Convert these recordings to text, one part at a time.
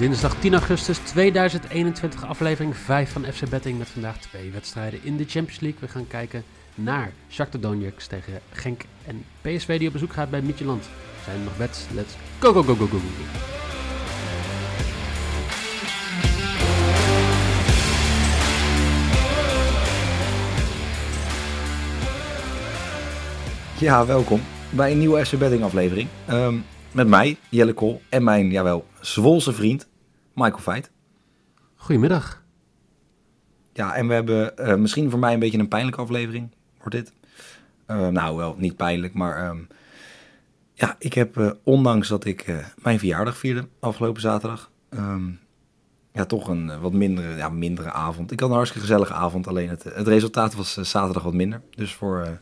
Dinsdag 10 augustus 2021, aflevering 5 van FC Betting. Met vandaag twee wedstrijden in de Champions League. We gaan kijken naar Shakhtar Donetsk tegen Genk en PSV die op bezoek gaat bij Midtjylland. Zijn er nog bets? Let's go, go, go, go, go. go. Ja, welkom bij een nieuwe FC Betting aflevering. Ehm, met mij, Jelle Kool, en mijn, jawel, Zwolse vriend, Michael Veit. Goedemiddag. Ja, en we hebben eh, misschien voor mij een beetje een pijnlijke aflevering, wordt dit. Eh, nou, wel niet pijnlijk, maar ehm, ja, ik heb, eh, ondanks dat ik mijn verjaardag vierde afgelopen zaterdag, ehm, ja, toch een wat mindere, ja, mindere avond. Ik had een hartstikke gezellige avond, alleen het, het resultaat was zaterdag wat minder. Dus voor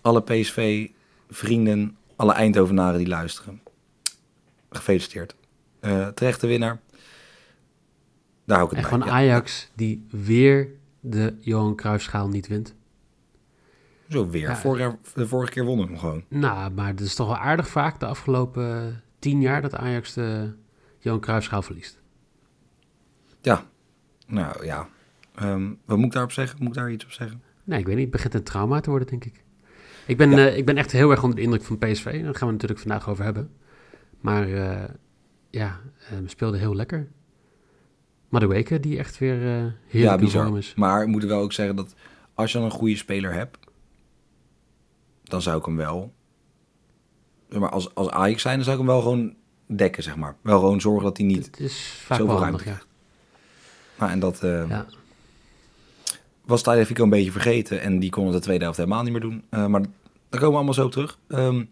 alle PSV-vrienden, alle Eindhovenaren die luisteren, gefeliciteerd. Eh terechte winnaar. Daar hou ik En het gewoon bij. Ja. Ajax die weer de Johan Cruijffschaal niet wint. Zo weer. Ja. De vorige keer wonnen we hem gewoon. Nou, maar het is toch wel aardig vaak de afgelopen tien jaar dat Ajax de Johan Cruijffschaal verliest. Ja, nou ja. Ehm, wat moet ik daarop zeggen? Moet ik daar iets op zeggen? Nee, ik weet niet. Het begint een trauma te worden, denk ik. Ik ben, Ja. eh, ik ben echt heel erg onder de indruk van PSV. Daar gaan we natuurlijk vandaag over hebben. Maar eh, ja, eh, we speelden heel lekker. Madueke, die echt weer eh ja, heerlijk in bizar. is. Maar ik moet wel ook zeggen dat als je dan een goede speler hebt, dan zou ik hem wel. Maar als, als Ajax zijn, dan zou ik hem wel gewoon dekken, zeg maar. Wel gewoon zorgen dat hij niet. Het is vaak zoveel wel ruimte handig, ja. Nou, en dat eh, ja. was Tagliafico een beetje vergeten. En die kon het de tweede helft helemaal niet meer doen. Eh, maar daar komen we allemaal zo op terug. Ehm,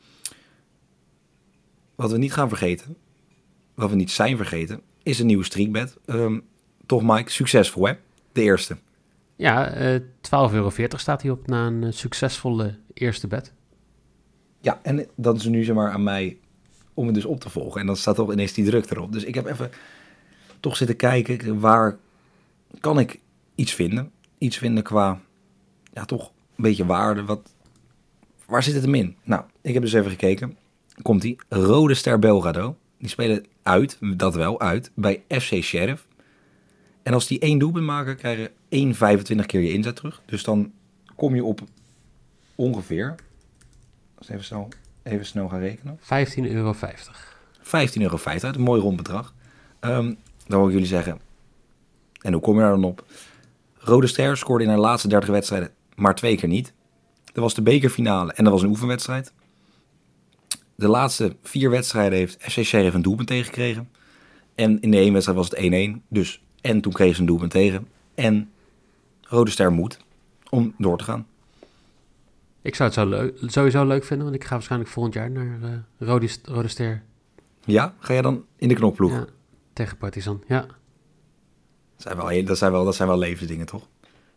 wat we niet gaan vergeten, wat we niet zijn vergeten, is een nieuwe streakbet. Ehm, toch Mike, succesvol hè? De eerste. Ja, eh 12,40 euro staat hij op na een eh, succesvolle eerste bed. Ja, en dat is nu zeg maar aan mij om het dus op te volgen. En dan staat toch ineens die druk erop. Dus ik heb even toch zitten kijken, waar kan ik iets vinden? Iets vinden qua, ja toch een beetje waarde. Wat, waar zit het hem in? Nou, ik heb dus even gekeken. Komt die Rode Ster Belgrado. Die spelen uit, dat wel, uit, bij FC Sheriff. En als die één doelpunt maken, krijgen 1,25 keer je inzet terug. Dus dan kom je op ongeveer, als even snel, even snel gaan rekenen, 15,50 euro. 15,50 euro. Een mooi rond bedrag. Ehm, dan wil ik jullie zeggen, en hoe kom je daar dan op? Rode Ster scoorde in haar laatste 30 wedstrijden maar twee keer niet. Dat was de bekerfinale en dat was een oefenwedstrijd. De laatste vier wedstrijden heeft FC Sheriff een doelpunt tegengekregen. En in de één wedstrijd was het 1-1. Dus en toen kreeg ze een doelpunt tegen. En Rode Ster moet om door te gaan. Ik zou het zo leuk, sowieso leuk vinden, want ik ga waarschijnlijk volgend jaar naar eh Rode, Rode Ster Ja, ga jij dan in de knopploeg? ja, tegen Partizan. Ja. Dat, zijn wel, dat, zijn wel, dat zijn wel levensdingen, toch?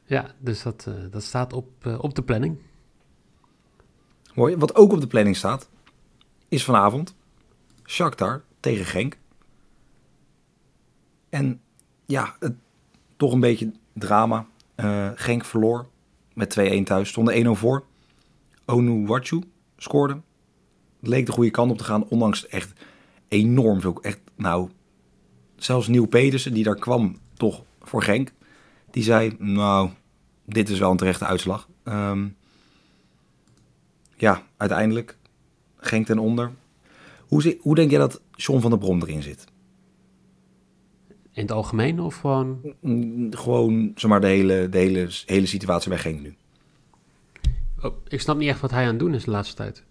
Ja, dus dat, eh, dat staat op, eh, op de planning. Mooi. Wat ook op de planning staat, is vanavond Shakhtar tegen Genk. En ja, het, toch een beetje drama. Eh, Genk verloor met 2-1 thuis. Stonden 1-0 voor. Onu Wachu scoorde. Het leek de goede kant op te gaan, ondanks echt enorm veel. Echt, nou, zelfs Nieuw Pedersen, die daar kwam toch voor Genk. Die zei, nou, dit is wel een terechte uitslag. Ehm, ja, uiteindelijk Genk ten onder. Hoe, hoe denk jij dat John van der Brom erin zit? In het algemeen of gewoon... Gewoon zomaar de hele, de hele, hele situatie bij Genk nu. Oh, ik snap niet echt wat hij aan het doen is de laatste tijd.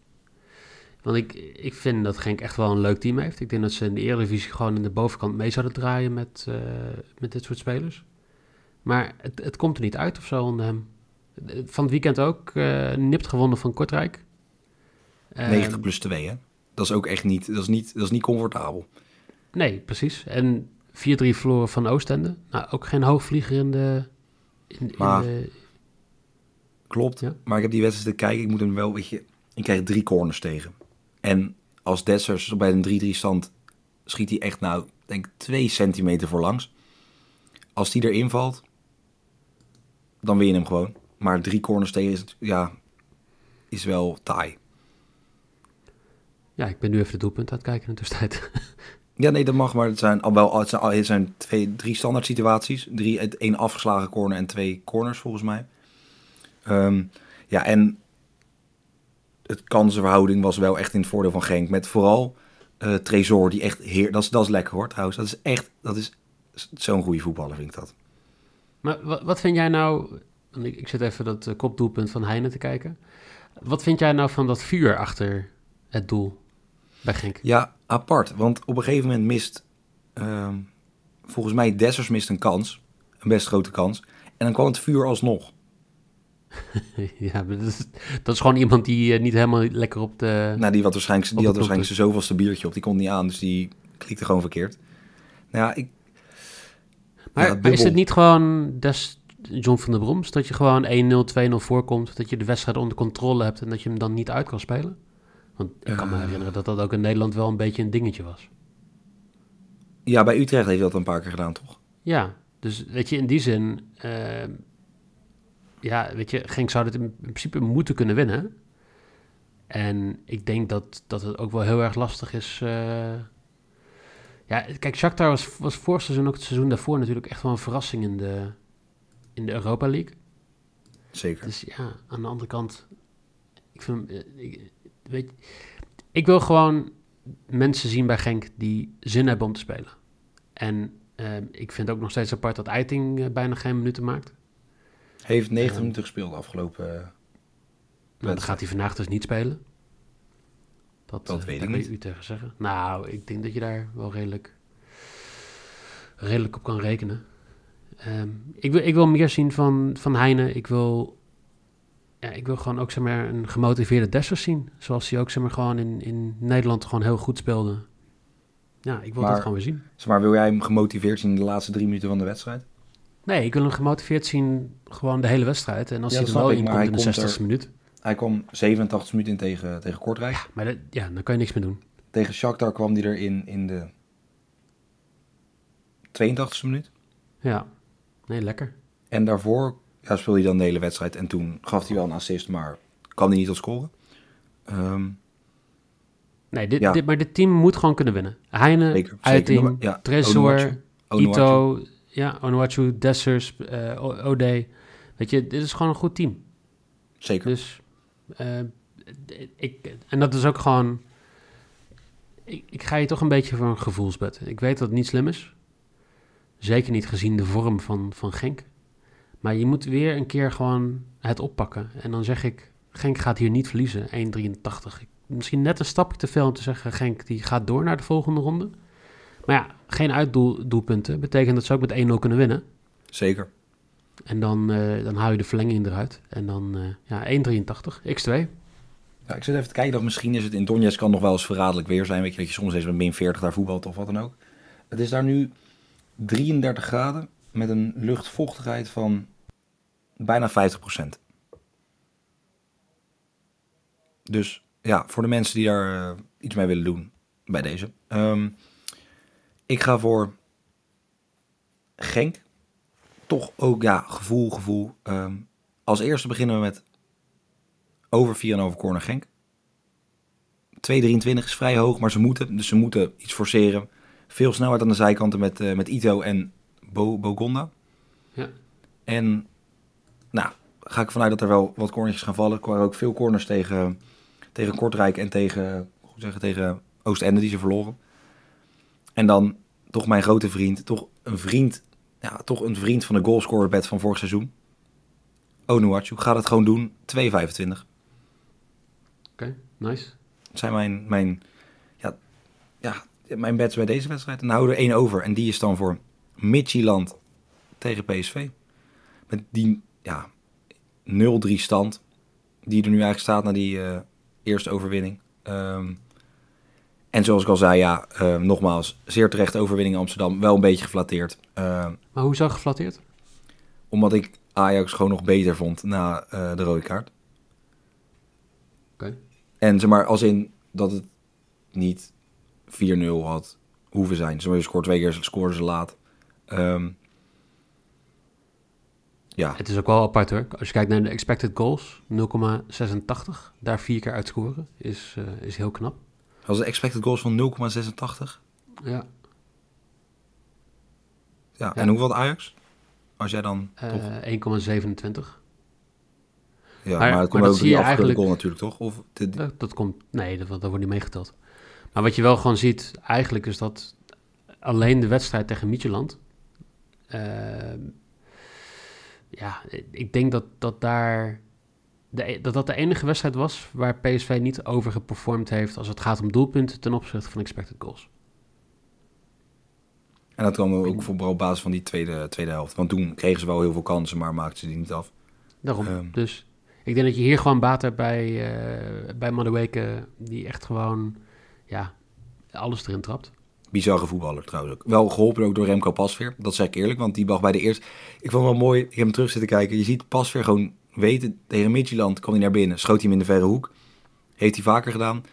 Want ik, ik vind dat Genk echt wel een leuk team heeft. Ik denk dat ze in de Eredivisie gewoon in de bovenkant mee zouden draaien met, eh, met dit soort spelers. Maar het, het komt er niet uit of zo onder hem. Van het weekend ook eh, nipt gewonnen van Kortrijk. Ehm, 90 plus 2, hè? Dat is ook echt niet, dat is niet, dat is niet comfortabel. Nee, precies. En 4-3 verloren van Oostende. Nou, ook geen hoogvlieger in de... In, in Maar- de Klopt. Ja. Maar ik heb die wedstrijd te kijken. Ik moet hem wel, weet je, ik krijg drie corners tegen. En als Dessers bij een 3-3 stand schiet hij echt, nou, ik denk twee centimeter voor langs. Als die erin valt, dan win je hem gewoon. Maar drie corners tegen is, ja, is wel taai. Ja, ik ben nu even de doelpunt aan het kijken in de tussentijd. Ja, nee, dat mag, maar het zijn al wel het zijn, al- het zijn twee, drie standaard situaties. Drie, het- één afgeslagen corner en twee corners volgens mij. Ehm, ja, en het kansenverhouding was wel echt in het voordeel van Genk. Met vooral eh Tresor, die echt heer, dat is, dat is lekker hoor trouwens. Dat is echt, dat is zo'n goede voetballer vind ik dat. Maar wat, wat vind jij nou... Ik, ik zit even dat eh, kopdoelpunt van Heine te kijken. Wat vind jij nou van dat vuur achter het doel bij Genk? Ja, apart. Want op een gegeven moment mist, ehm, volgens mij Dessers mist een kans. Een best grote kans. En dan kwam het vuur alsnog. ja, dat is, dat is gewoon iemand die eh, niet helemaal lekker op de... Nou, die had waarschijnlijk, die had waarschijnlijk zijn zoveelste biertje op. Die kon niet aan, dus die klikte gewoon verkeerd. Nou ja, ik... Maar, ja, maar is het niet gewoon des John van der Broms dat je gewoon 1-0, 2-0 voorkomt, dat je de wedstrijd onder controle hebt en dat je hem dan niet uit kan spelen? Want ik kan me herinneren dat dat ook in Nederland wel een beetje een dingetje was. Ja, bij Utrecht heeft dat een paar keer gedaan, toch? Ja, dus weet je, in die zin, eh, ja, weet je, Genk zou dit in principe moeten kunnen winnen. En ik denk dat, dat het ook wel heel erg lastig is. eh. ja, kijk, Shakhtar was, was vorig seizoen, ook het seizoen daarvoor natuurlijk echt wel een verrassing in de, in de Europa League. Zeker. Dus ja, aan de andere kant, ik vind, eh, ik, weet, ik wil gewoon mensen zien bij Genk die zin hebben om te spelen. En eh, ik vind ook nog steeds apart dat Eiting eh, bijna geen minuten maakt. Heeft 90 Ja. minuten gespeeld afgelopen... eh, Nou, dan gaat hij vandaag dus niet spelen. Dat, Dat eh, weet ik niet. u tegen zeggen. Nou, ik denk dat je daar wel redelijk, redelijk op kan rekenen. Ehm, ik, wil, ik wil meer zien van, van Heine. Ik wil, ja, ik wil gewoon ook zeg maar, een gemotiveerde Dessers zien. Zoals hij ook zeg maar, gewoon in, in Nederland gewoon heel goed speelde. Ja, ik wil Maar- dat gewoon weer zien. zeg maar, wil jij hem gemotiveerd zien in de laatste drie minuten van de wedstrijd? Nee, ik wil hem gemotiveerd zien gewoon de hele wedstrijd. En als Ja, hij er wel ik, in komt in de komt 60ste minuut. Hij kwam 87 minuten in tegen, tegen Kortrijk. Maar dat, ja, dan kan je niks meer doen. Tegen Shakhtar kwam hij erin in de 82e minuut. Ja, nee, lekker. En daarvoor ja, speelde hij dan de hele wedstrijd. En toen gaf hij wel een assist, maar kwam hij niet tot scoren. Ehm, Nee, dit, Ja. dit, maar dit team moet gewoon kunnen winnen. Heine, Zeker, zeker. Uiting, Ja, Tresor. Ito, ja, Onuachu, Dessers, O- Ode. Weet je, dit is gewoon een goed team. Zeker. Dus, eh, ik, en dat is ook gewoon... Ik, ik ga je toch een beetje voor een gevoelsbed. Ik weet dat het niet slim is. Zeker niet gezien de vorm van, van Genk. Maar je moet weer een keer gewoon het oppakken. En dan zeg ik, Genk gaat hier niet verliezen, 1,83. Misschien net een stapje te veel om te zeggen, Genk die gaat door naar de volgende ronde. Maar ja, geen uitdoelpunten. Betekent dat ze ook met 1-0 kunnen winnen. Zeker. En dan, eh, dan haal je de verlenging eruit. En dan, eh ja, 1,83. X2. Ja, ik zit even te kijken dat misschien is het in Donetsk kan nog wel eens verraderlijk weer zijn. Weet je, dat je soms eens met min 40 daar voetbalt of wat dan ook. Het is daar nu 33 graden met een luchtvochtigheid van bijna 50%. Dus ja, voor de mensen die daar eh, iets mee willen doen bij deze. Ehm, ik ga voor Genk. Toch ook, ja, gevoel, gevoel. Ehm, als eerste beginnen we met over 4,5 corner Genk. 2,23 is vrij hoog, maar ze moeten, dus ze moeten iets forceren. Veel snelheid aan de zijkanten met, eh, met Ito en Bo, Bogonda. Ja. En nou, ga ik vanuit dat er wel wat cornertjes gaan vallen. Er waren ook veel corners tegen, tegen Kortrijk en tegen, hoe zeggen, tegen Oostende die ze verloren. En dan toch mijn grote vriend, toch een vriend, ja, toch een vriend van de goalscorer bed van vorig seizoen. Onuachu gaat het gewoon doen, 2,25. Oké, nice. Dat zijn mijn, mijn, ja, ja, mijn bets bij deze wedstrijd. En dan houden er één over. En die is dan voor Midtjylland tegen PSV. Met die ja, 0-3 stand die er nu eigenlijk staat na die eh, eerste overwinning. Ehm, en zoals ik al zei, ja, eh, nogmaals, zeer terecht overwinning in Amsterdam. Wel een beetje geflatteerd. Ehm, Maar hoezo geflatteerd? omdat ik Ajax gewoon nog beter vond na eh, de rode kaart. Oké. En zeg maar, als in dat het niet 4-0 had hoeven zijn. Je scoort twee keer, scoren ze laat. Ehm, ja, Het is ook wel apart hoor. Als je kijkt naar de expected goals, 0,86. Daar vier keer uitscoren is, eh, is heel knap. als de expected goals van 0,86. Ja. Ja. Ja. En hoeveel Ajax? Als jij dan toch... Eh 1,27. Ja, maar- maar, het komt maar dat ook zie die eigenlijk- goal natuurlijk, toch? Of de, Dat, dat komt, nee, dat, dat wordt niet meegeteld. Maar wat je wel gewoon ziet, eigenlijk is dat alleen de wedstrijd tegen Midtjylland. Ehm, ja, ik denk dat dat daar. De, dat dat de enige wedstrijd was waar PSV niet over geperformd heeft als het gaat om doelpunten ten opzichte van expected goals. En dat kwam ook vooral op basis van die tweede, tweede helft. Want toen kregen ze wel heel veel kansen, maar maakten ze die niet af. Daarom. Ehm. dus ik denk dat je hier gewoon baat hebt bij, eh bij Madueke, die echt gewoon ja, alles erin trapt. Bizarre voetballer trouwens ook. Wel geholpen ook door Remco Pasveer. Dat zeg ik eerlijk, want die mag bij de eerste... Ik vond het wel mooi, ik heb hem terug zitten kijken. Je ziet Pasveer gewoon weten, tegen Midtjylland kwam hij naar binnen. Schoot hij hem in de verre hoek. Heeft hij vaker gedaan.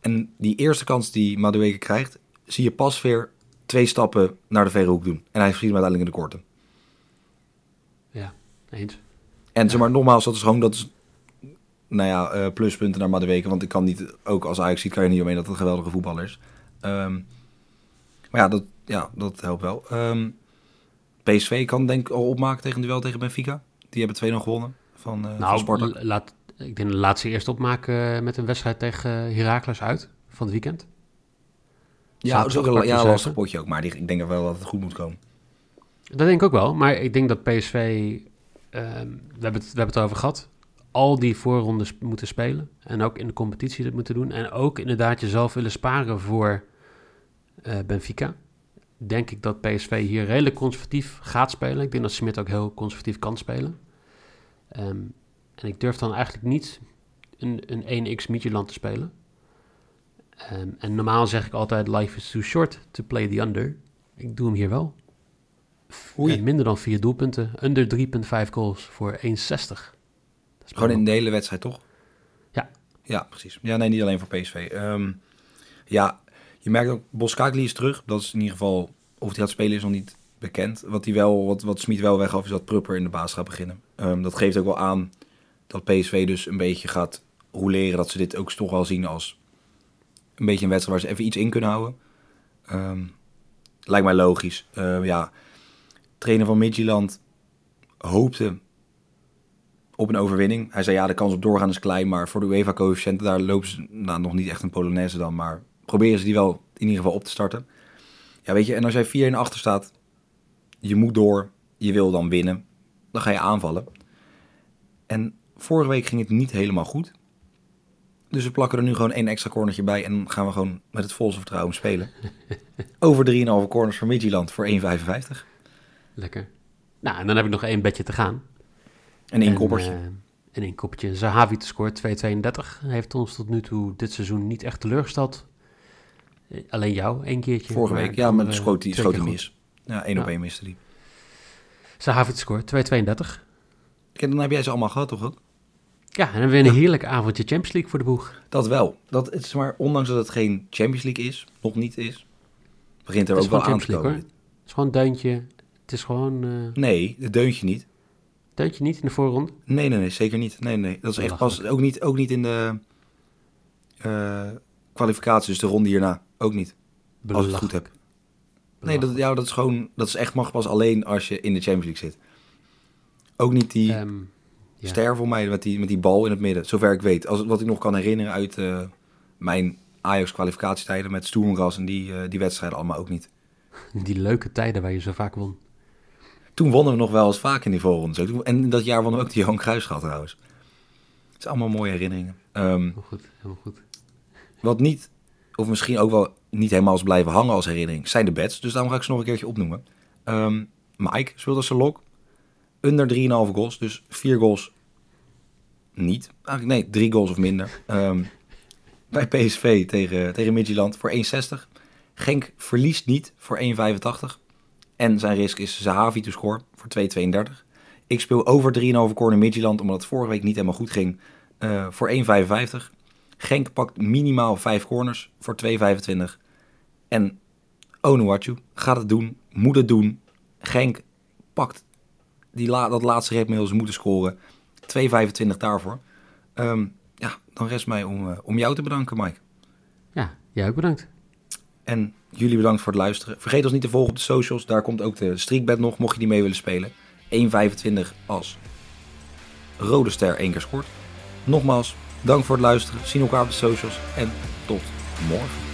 En die eerste kans die Madueke krijgt, zie je Pasveer twee stappen naar de verre hoek doen. En hij schiet hem uiteindelijk in de korte. Ja, eens. En zeg maar, nogmaals, dat is gewoon dat is, nou ja, eh, pluspunten naar Madueke. Want ik kan niet, ook als Ajax ziet, kan je niet omheen dat het een geweldige voetballer is. Ehm, maar ja dat, ja, dat helpt wel. Ehm, PSV kan denk ik al opmaken tegen een duel tegen Benfica. Die hebben 2-0 gewonnen van, eh van Nou, laat, ik denk de laatste eerst opmaken eh, met een wedstrijd tegen Heracles uit van het weekend. Ja, dat is ook een ja, lastig potje ook. Maar die, ik denk wel dat het goed moet komen. Dat denk ik ook wel, maar ik denk dat PSV, ehm, we, hebben het, we hebben het over gehad, al die voorrondes moeten spelen. En ook in de competitie dat moeten doen. En ook inderdaad jezelf willen sparen voor eh, Benfica. Denk ik dat PSV hier redelijk conservatief gaat spelen. Ik denk dat Smit ook heel conservatief kan spelen. Ehm, en ik durf dan eigenlijk niet een, een 1x Midtjylland te spelen. Ehm, en normaal zeg ik altijd, life is too short to play the under. Ik doe hem hier wel. Oei. Minder dan vier doelpunten. Under 3,5 goals voor 1,60. Dat is Gewoon in de hele wedstrijd, toch? Ja. Ja, precies. Ja, nee, niet alleen voor PSV. Ehm, ja, je merkt ook, Boskakli is terug. Dat is in ieder geval, of hij gaat spelen is nog niet bekend. Wat, hij wel, wat, wat Smit wel weggaf, is dat Prupper in de baas gaat beginnen. Ehm, dat geeft ook wel aan dat PSV dus een beetje gaat roleren. Dat ze dit ook toch wel zien als een beetje een wedstrijd waar ze even iets in kunnen houden. Ehm, lijkt mij logisch. Ehm, ja, trainer van Midtjylland hoopte op een overwinning. Hij zei ja, de kans op doorgaan is klein, maar voor de UEFA-coëfficiënten daar lopen ze nou, nog niet echt een Polonaise dan, maar proberen ze die wel in ieder geval op te starten. Ja, weet je, en als jij 4 in achter staat, je moet door, je wil dan winnen, dan ga je aanvallen. En vorige week ging het niet helemaal goed. Dus we plakken er nu gewoon één extra cornertje bij en dan gaan we gewoon met het volste vertrouwen spelen. Over 3,5 corners voor Midtjylland voor 1,55. Lekker. Nou, en dan heb ik nog één bedje te gaan. En één koppertje. eh, en één koppertje. Zahavi te scoort 2,32. Heeft ons tot nu toe dit seizoen niet echt teleurgesteld. Eh, Alleen jou, één keertje. Vorige maar week, ja, maar het schoot hij schoot hij mis. Ja, één op Ja. één miste die. Zahavi te scoort 2,32. Kijk, dan heb jij ze allemaal gehad, toch ook? Ja, en dan hebben we een heerlijk avondje Champions League voor de boeg. Dat wel. Dat is maar, ondanks dat het geen Champions League is, nog niet is, begint er ook wel aan te komen. Het is gewoon een deuntje. Het is gewoon uh, Nee, het deuntje niet. deuntje niet in de voorronde. Nee, nee, nee, zeker niet. Nee, nee. Dat is echt pas, ook niet, ook niet in de eh kwalificatie, dus de ronde hierna. Ook niet. Als ik het goed heb. Nee, dat, ja, dat is gewoon, dat is echt mag pas alleen als je in de Champions League zit. Ook niet die Ehm, ja. ster voor mij met die, met die bal in het midden, zover ik weet. Als, wat ik nog kan herinneren uit eh, mijn Ajax kwalificatietijden met Stoemgras en die, eh, die wedstrijden allemaal ook niet. Die leuke tijden waar je zo vaak won. Toen wonnen we nog wel eens vaak in die voorrondes. Toen- En dat jaar wonnen we ook de Johan Cruijffschaal trouwens. Het zijn allemaal mooie herinneringen. Heel goed, heel goed. wat niet, of misschien ook wel niet helemaal is blijven hangen als herinnering, zijn de bets. Dus daarom ga ik ze nog een keertje opnoemen. Ehm Mike speelt als zijn lok. Under 3,5 goals, dus 4 goals niet. Eigenlijk nee, 3 goals of minder. Ehm bij PSV tegen, tegen Midtjylland voor 1,60. Genk verliest niet voor 1,85. En zijn risk is Zahavi to score voor 2,32. Ik speel over 3,5 corner Midtjylland, omdat het vorige week niet helemaal goed ging, uh, voor 1,55. Genk pakt minimaal 5 corners voor 2,25. En Onuachu gaat het doen, moet het doen. Genk pakt die la dat laatste redmiddel, ze moeten scoren. 2,25 daarvoor. Um, ja, dan rest mij om, uh, om jou te bedanken, Mike. Ja, jij ook bedankt. En jullie bedankt voor het luisteren. Vergeet ons niet te volgen op de socials. Daar komt ook de streakbed nog, mocht je die mee willen spelen. 1,25 als rode ster één keer scoort. Nogmaals, dank voor het luisteren. Zien elkaar op de socials en tot morgen.